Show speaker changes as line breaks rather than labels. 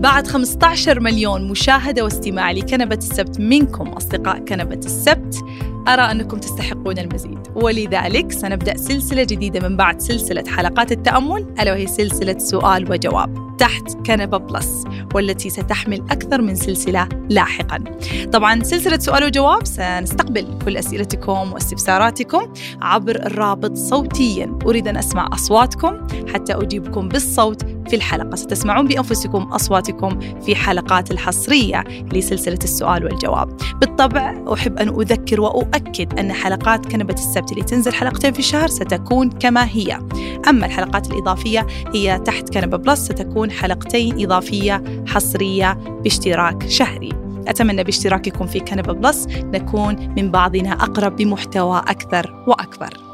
بعد 15 مليون مشاهدة واستماع لكنبة السبت منكم أصدقاء كنبة السبت. أرى أنكم تستحقون المزيد. ولذلك سنبدأ سلسلة جديدة من بعد سلسلة حلقات التأمل. ألا وهي سلسلة سؤال وجواب تحت كنبة بلس والتي ستحمل أكثر من سلسلة لاحقا. طبعا سلسلة سؤال وجواب سنستقبل كل أسئلتكم واستفساراتكم عبر الرابط صوتيا. أريد أن أسمع أصواتكم حتى أجيبكم بالصوت في الحلقة. ستسمعون بأنفسكم أصواتكم في حلقات الحصرية لسلسلة السؤال والجواب. بالطبع أحب أن أذكر وأؤكد أن حلقات كنبة السبت اللي تنزل حلقتين في الشهر ستكون كما هي. أما الحلقات الإضافية هي تحت كنبة Plus ستكون حلقتين إضافية حصرية باشتراك شهري. أتمنى باشتراككم في كنبة Plus نكون من بعضنا أقرب بمحتوى أكثر وأكبر.